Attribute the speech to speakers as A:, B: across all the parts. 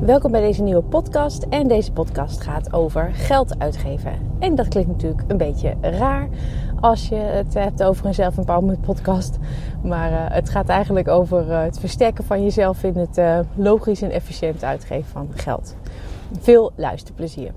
A: Welkom bij deze nieuwe podcast. En deze podcast gaat over geld uitgeven. En dat klinkt natuurlijk een beetje raar als je het hebt over een zelf-empowerment podcast. Maar uh, het gaat eigenlijk over uh, het versterken van jezelf in het uh, logisch en efficiënt uitgeven van geld. Veel luisterplezier.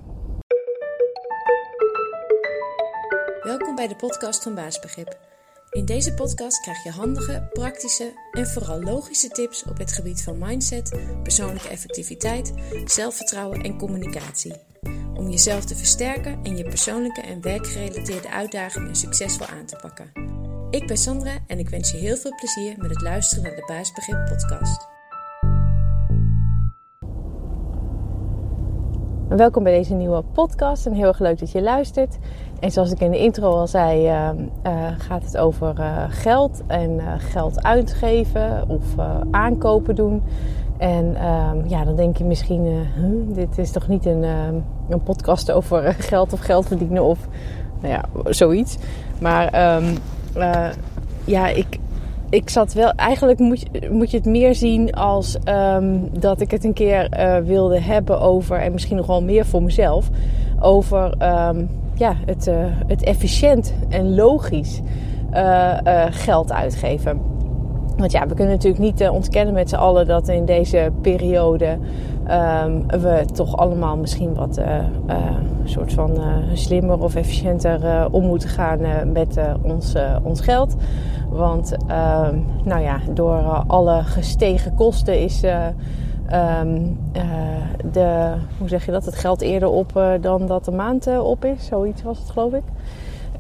A: Welkom bij de podcast van Baasbegrip. In deze podcast krijg je handige, praktische en vooral logische tips op het gebied van mindset, persoonlijke effectiviteit, zelfvertrouwen en communicatie. Om jezelf te versterken en je persoonlijke en werkgerelateerde uitdagingen succesvol aan te pakken. Ik ben Sandra en ik wens je heel veel plezier met het luisteren naar de Baasbegrip podcast. Welkom bij deze nieuwe podcast en heel erg leuk dat je luistert. En zoals ik in de intro al zei, uh, uh, gaat het over uh, geld en geld uitgeven of aankopen doen. En ehm, ja, dan denk je misschien, dit is toch niet een, een podcast over geld of geld verdienen of nou ja, zoiets. Maar ja, ik, ik zat wel. Eigenlijk moet je, moet je het meer zien als dat ik het een keer wilde hebben over. En misschien nog wel meer voor mezelf. Over ja, het, uh, het efficiënt en logisch uh, geld uitgeven. Want ja, we kunnen natuurlijk niet ontkennen met z'n allen dat in deze periode um, we toch allemaal misschien wat soort van slimmer of efficiënter om moeten gaan met ons, ons geld. Want uh, nou ja, door uh, alle gestegen kosten is uh, um, de, hoe zeg je dat, het geld eerder op dan dat de maand op is. Zoiets was het geloof ik.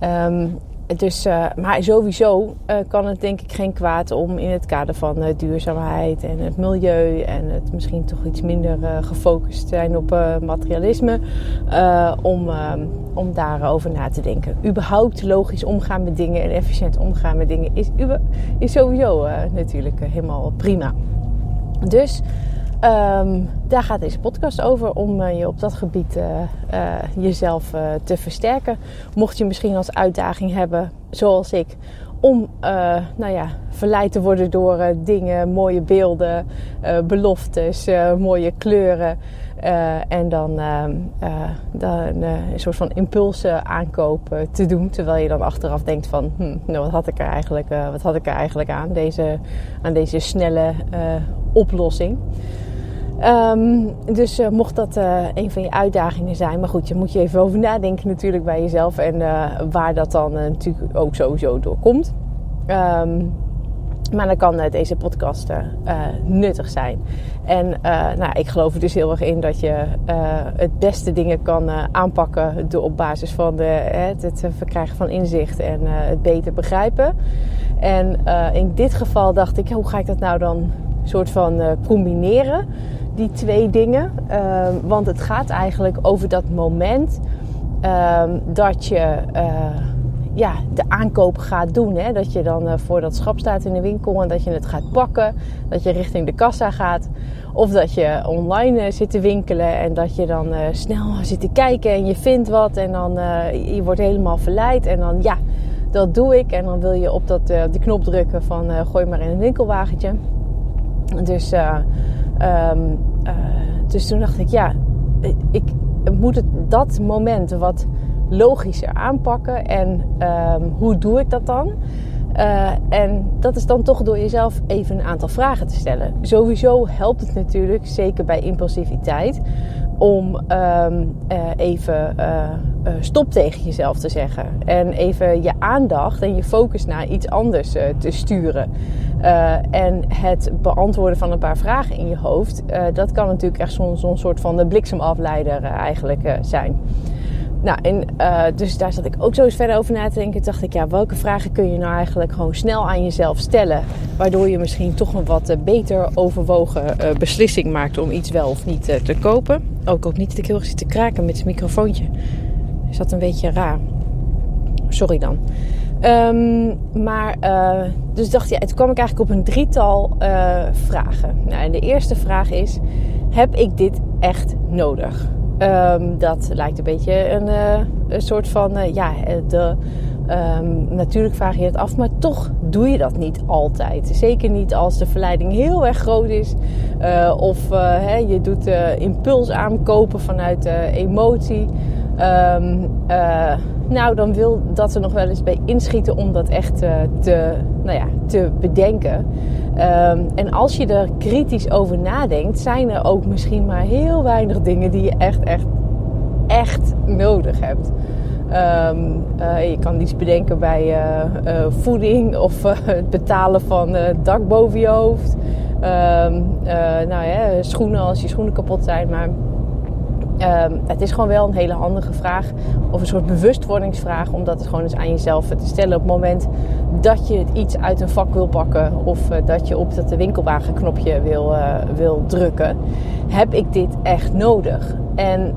A: Um, dus, maar sowieso kan het denk ik geen kwaad om in het kader van duurzaamheid en het milieu en het misschien toch iets minder gefocust zijn op materialisme, om, om daarover na te denken. Überhaupt logisch omgaan met dingen en efficiënt omgaan met dingen is, is sowieso natuurlijk helemaal prima. Dus Um, daar gaat deze podcast over om uh, je op dat gebied uh, uh, jezelf te versterken. Mocht je misschien als uitdaging hebben, zoals ik, om nou ja, verleid te worden door dingen, mooie beelden, beloftes, mooie kleuren. en dan, ehm, dan een soort van impulsen aankoop te doen. Terwijl je dan achteraf denkt van, hm, nou, wat, had ik er eigenlijk, wat had ik er eigenlijk aan? Deze, aan deze snelle oplossing. Um, dus uh, mocht dat uh, een van je uitdagingen zijn. Maar goed, je moet je even over nadenken natuurlijk bij jezelf. En uh, waar dat dan natuurlijk ook sowieso doorkomt. Um, maar dan kan deze podcast nuttig zijn. En nou, ik geloof er dus heel erg in dat je het beste dingen kan aanpakken. Door op basis van de, het, het verkrijgen van inzicht en het beter begrijpen. En in dit geval dacht ik, hoe ga ik dat nou dan soort van combineren? Die twee dingen. Um, want het gaat eigenlijk over dat moment um, dat je uh, ja, de aankoop gaat doen. Hè? Dat je dan uh, voor dat schap staat in de winkel en dat je het gaat pakken. Dat je richting de kassa gaat. Of dat je online uh, zit te winkelen en dat je dan snel zit te kijken en je vindt wat. En dan je wordt helemaal verleid. En dan ja, dat doe ik. En dan wil je op dat, die knop drukken van gooi maar in een winkelwagentje. Dus Um, uh, dus toen dacht ik, ja, ik moet het, dat moment wat logischer aanpakken. En um, hoe doe ik dat dan? Uh, en dat is dan toch door jezelf even een aantal vragen te stellen. Sowieso helpt het natuurlijk, zeker bij impulsiviteit, om um, uh, even stop tegen jezelf te zeggen. En even je aandacht en je focus naar iets anders te sturen. En het beantwoorden van een paar vragen in je hoofd, dat kan natuurlijk echt zo'n zo soort van de bliksemafleider eigenlijk zijn. Nou, en, dus daar zat ik ook zo eens verder over na te denken. Dacht ik, ja, welke vragen kun je nou eigenlijk gewoon snel aan jezelf stellen? Waardoor je misschien toch een wat beter overwogen beslissing maakt om iets wel of niet te kopen. Ook, ook niet dat ik heel erg zit te kraken met het microfoontje. Is dat een beetje raar? Sorry dan. Um, maar, dus dacht ja, toen kwam ik eigenlijk op een drietal vragen. Nou, en de eerste vraag is, heb ik dit echt nodig? Um, dat lijkt een beetje een, uh, een soort van, ja, de Ehm, natuurlijk vraag je het af, maar toch doe je dat niet altijd. Zeker niet als de verleiding heel erg groot is. Of je doet uh, impuls aankopen vanuit emotie. Nou, dan wil dat er nog wel eens bij inschieten om dat echt te, nou ja, te bedenken. Um, en als je er kritisch over nadenkt, zijn er ook misschien maar heel weinig dingen die je echt, echt, echt nodig hebt. Um, uh, je kan iets bedenken bij uh, voeding of het betalen van dak boven je hoofd. Um, nou ja, schoenen als je schoenen kapot zijn. Maar um, het is gewoon wel een hele handige vraag. Of een soort bewustwordingsvraag. Om dat gewoon eens aan jezelf te stellen. Op het moment dat je iets uit een vak wil pakken. Of dat je op dat winkelwagenknopje wil, wil drukken. Heb ik dit echt nodig? En...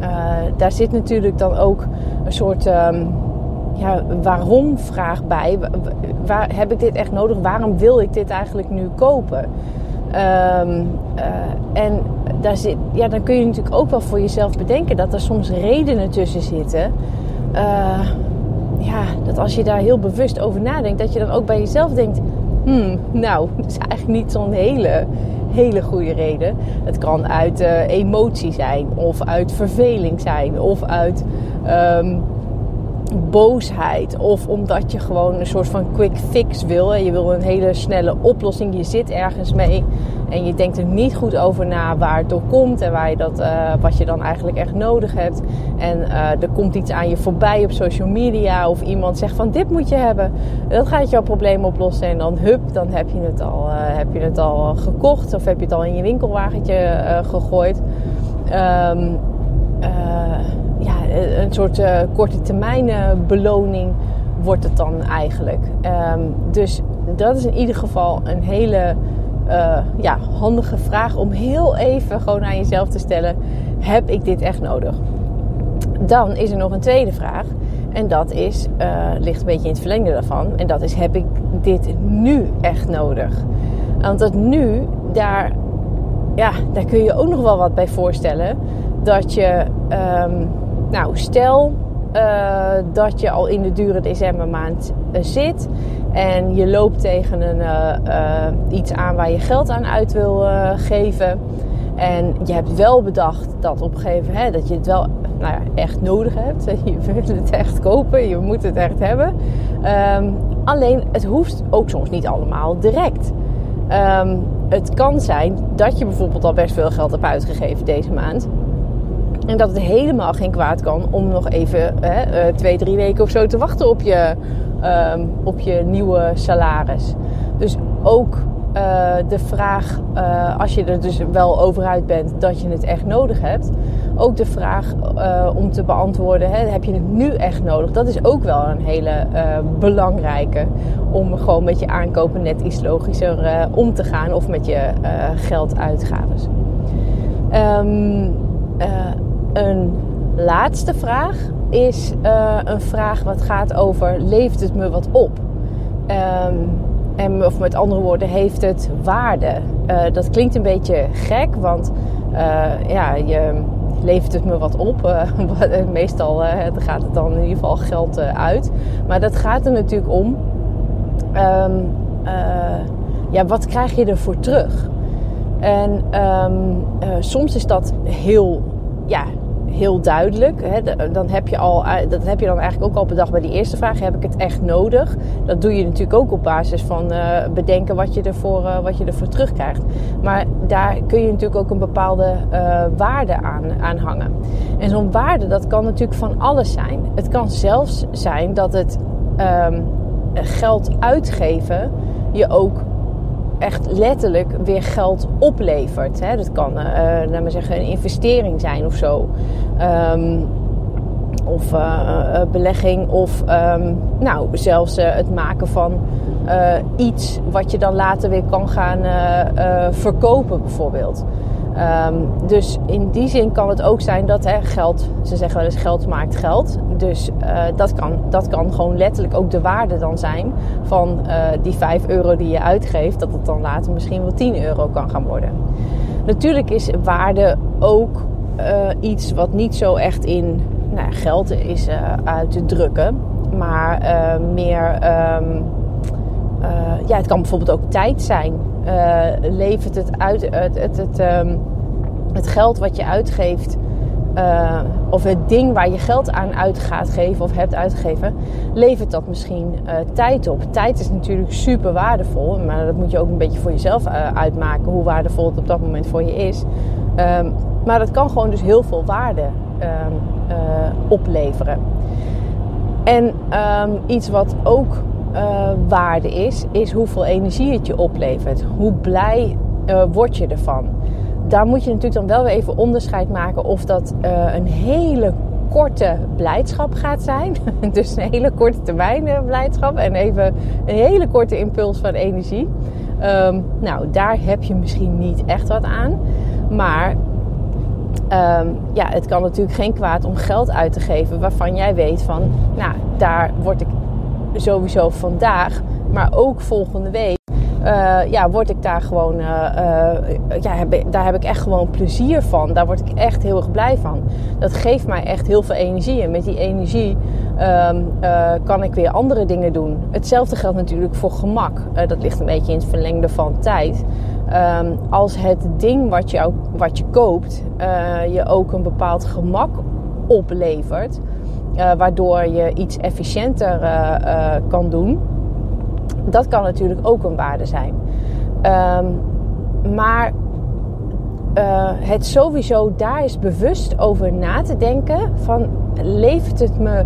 A: Uh, daar zit natuurlijk dan ook een soort um, ja, waarom vraag bij. Waar, heb ik dit echt nodig? Waarom wil ik dit eigenlijk nu kopen? Um, uh, en daar zit, ja, dan kun je natuurlijk ook wel voor jezelf bedenken dat er soms redenen tussen zitten. Uh, ja, dat als je daar heel bewust over nadenkt, dat je dan ook bij jezelf denkt: hmm, nou, dat is eigenlijk niet zo'n hele hele goede reden. Het kan uit uh, emotie zijn, of uit verveling zijn, of uit um, boosheid, of omdat je gewoon een soort van quick fix wil. Je wil een hele snelle oplossing. Je zit ergens mee en je denkt er niet goed over na waar het door komt en waar je dat, uh, wat je dan eigenlijk echt nodig hebt. En uh, er komt iets aan je voorbij op social media of iemand zegt van dit moet je hebben. Dat gaat jouw probleem oplossen en dan hup, dan heb je het al, uh, heb je het al gekocht of heb je het al in je winkelwagentje gegooid. Ja, een soort korte termijn beloning wordt het dan eigenlijk. Um, dus dat is in ieder geval een hele ja, handige vraag om heel even gewoon aan jezelf te stellen: heb ik dit echt nodig? Dan is er nog een tweede vraag. En dat is, ligt een beetje in het verlengde daarvan. En dat is, heb ik dit nu echt nodig? Want dat nu, daar, ja, daar kun je ook nog wel wat bij voorstellen. Dat je, um, nou, stel uh, dat je al in de dure decembermaand uh, zit en je loopt tegen een, uh, iets aan waar je geld aan uit wil geven. En je hebt wel bedacht dat op een gegeven moment dat je het wel nou ja, echt nodig hebt. Je wil het echt kopen, je moet het echt hebben. Um, alleen het hoeft ook soms niet allemaal direct. Um, het kan zijn dat je bijvoorbeeld al best veel geld hebt uitgegeven deze maand. En dat het helemaal geen kwaad kan om nog even hè, uh, twee, drie weken of zo te wachten op je, um, op je nieuwe salaris. Dus ook uh, de vraag, uh, als je er dus wel over uit bent dat je het echt nodig hebt. Ook de vraag om te beantwoorden, hè, heb je het nu echt nodig? Dat is ook wel een hele belangrijke. Om gewoon met je aankopen net iets logischer om te gaan. Of met je gelduitgaves. Um, een laatste vraag is uh, een vraag wat gaat over: levert het me wat op? Um, en, of met andere woorden, heeft het waarde? Uh, dat klinkt een beetje gek, want uh, ja, je levert het me wat op. meestal gaat het dan in ieder geval geld uit. Maar dat gaat er natuurlijk om. Um, ja, wat krijg je ervoor terug? En um, soms is dat heel ja, heel duidelijk. Hè, dan heb je al, eh, dat heb je dan eigenlijk ook al bedacht bij die eerste vraag. Heb ik het echt nodig? Dat doe je natuurlijk ook op basis van uh, bedenken wat je, ervoor, uh, wat je ervoor terugkrijgt. Maar daar kun je natuurlijk ook een bepaalde waarde aan, aan hangen. En zo'n waarde, dat kan natuurlijk van alles zijn. Het kan zelfs zijn dat het um, geld uitgeven je ook echt letterlijk weer geld oplevert. Hè. Dat kan, uh, laat maar zeggen, een investering zijn of zo. Um, of uh, belegging. Of um, nou, zelfs het maken van iets wat je dan later weer kan gaan verkopen, bijvoorbeeld. Um, dus in die zin kan het ook zijn dat hè, geld, ze zeggen wel eens geld maakt geld. Dus uh, dat, kan, dat kan gewoon letterlijk ook de waarde dan zijn van uh, die 5 euro die je uitgeeft. Dat het dan later misschien wel 10 euro kan gaan worden. Natuurlijk is waarde ook uh, iets wat niet zo echt in nou, geld is uit te drukken. maar meer. Ehm, ja, het kan bijvoorbeeld ook tijd zijn. levert het uit het, het, het, ehm, het geld wat je uitgeeft uh, of het ding waar je geld aan uit gaat geven of hebt uitgegeven, levert dat misschien tijd op. Tijd is natuurlijk super waardevol, maar dat moet je ook een beetje voor jezelf uitmaken hoe waardevol het op dat moment voor je is. Um, maar dat kan gewoon dus heel veel waarde um, opleveren. En iets wat ook waarde is, is hoeveel energie het je oplevert. Hoe blij word je ervan? daar moet je natuurlijk dan wel weer even onderscheid maken of dat uh, een hele korte blijdschap gaat zijn. dus een hele korte termijn eh, blijdschap en even een hele korte impuls van energie. Um, nou, daar heb je misschien niet echt wat aan. Maar um, ja, het kan natuurlijk geen kwaad om geld uit te geven waarvan jij weet van, nou, daar word ik sowieso vandaag, maar ook volgende week uh, ja, word ik daar gewoon, uh, uh, ja, daar heb ik echt gewoon plezier van. Daar word ik echt heel erg blij van. Dat geeft mij echt heel veel energie. En met die energie um, kan ik weer andere dingen doen. Hetzelfde geldt natuurlijk voor gemak. dat ligt een beetje in het verlengde van tijd. Um, als het ding wat je, wat je koopt je ook een bepaald gemak oplevert, waardoor je iets efficiënter kan doen dat kan natuurlijk ook een waarde zijn. Um, maar het sowieso daar is bewust over na te denken van levert het me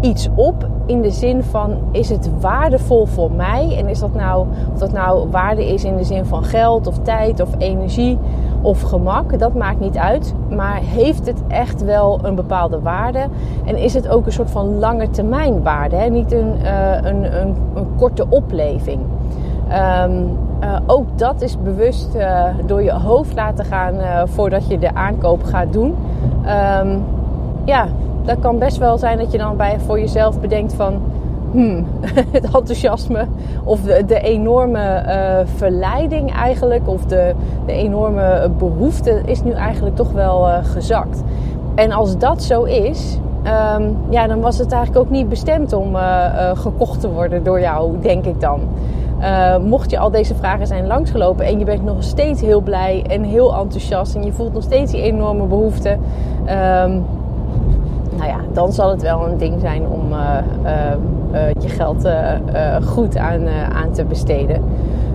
A: iets op in de zin van is het waardevol voor mij en is dat nou of dat nou waarde is in de zin van geld of tijd of energie of gemak, dat maakt niet uit. Maar heeft het echt wel een bepaalde waarde? En is het ook een soort van lange termijn waarde? Hè? Niet een, uh, een, een, een, korte opleving. Um, uh, ook dat is bewust uh, door je hoofd laten gaan voordat je de aankoop gaat doen. Um, ja, dat kan best wel zijn dat je dan bij, voor jezelf bedenkt van hmm, het enthousiasme of de, de enorme uh, verleiding eigenlijk, of de, de enorme behoefte is nu eigenlijk toch wel uh, gezakt. En als dat zo is, um, ja, dan was het eigenlijk ook niet bestemd om uh, gekocht te worden door jou, denk ik dan. mocht je al deze vragen zijn langsgelopen en je bent nog steeds heel blij en heel enthousiast en je voelt nog steeds die enorme behoefte. Um, nou ja, dan zal het wel een ding zijn om uh, uh, je geld goed aan, aan te besteden.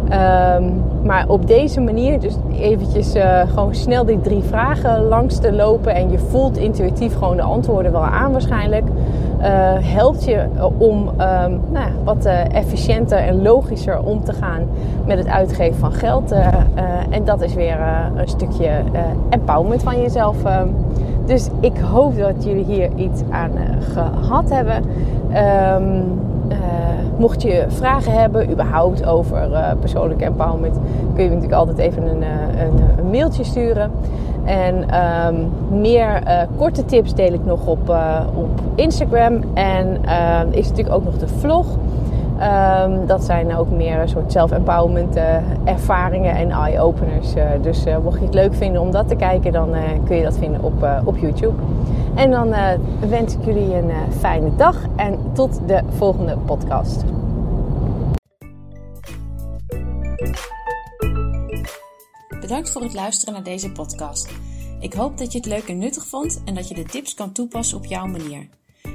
A: Um, maar op deze manier, dus eventjes gewoon snel die drie vragen langs te lopen en je voelt intuïtief gewoon de antwoorden wel aan waarschijnlijk, helpt je om um, nou, wat efficiënter en logischer om te gaan met het uitgeven van geld. en dat is weer een stukje empowerment van jezelf. Ehm, dus ik hoop dat jullie hier iets aan uh, gehad hebben. Um, uh, mocht je vragen hebben, überhaupt over uh, persoonlijke empowerment, kun je natuurlijk altijd even een, een, mailtje sturen. En um, meer korte tips deel ik nog op, op Instagram. En is natuurlijk ook nog de vlog. Um, dat zijn ook meer soort self-empowerment uh, ervaringen en eye-openers. Uh, dus uh, mocht je het leuk vinden om dat te kijken, dan kun je dat vinden op, op YouTube. En dan wens ik jullie een fijne dag en tot de volgende podcast.
B: Bedankt voor het luisteren naar deze podcast. Ik hoop dat je het leuk en nuttig vond en dat je de tips kan toepassen op jouw manier.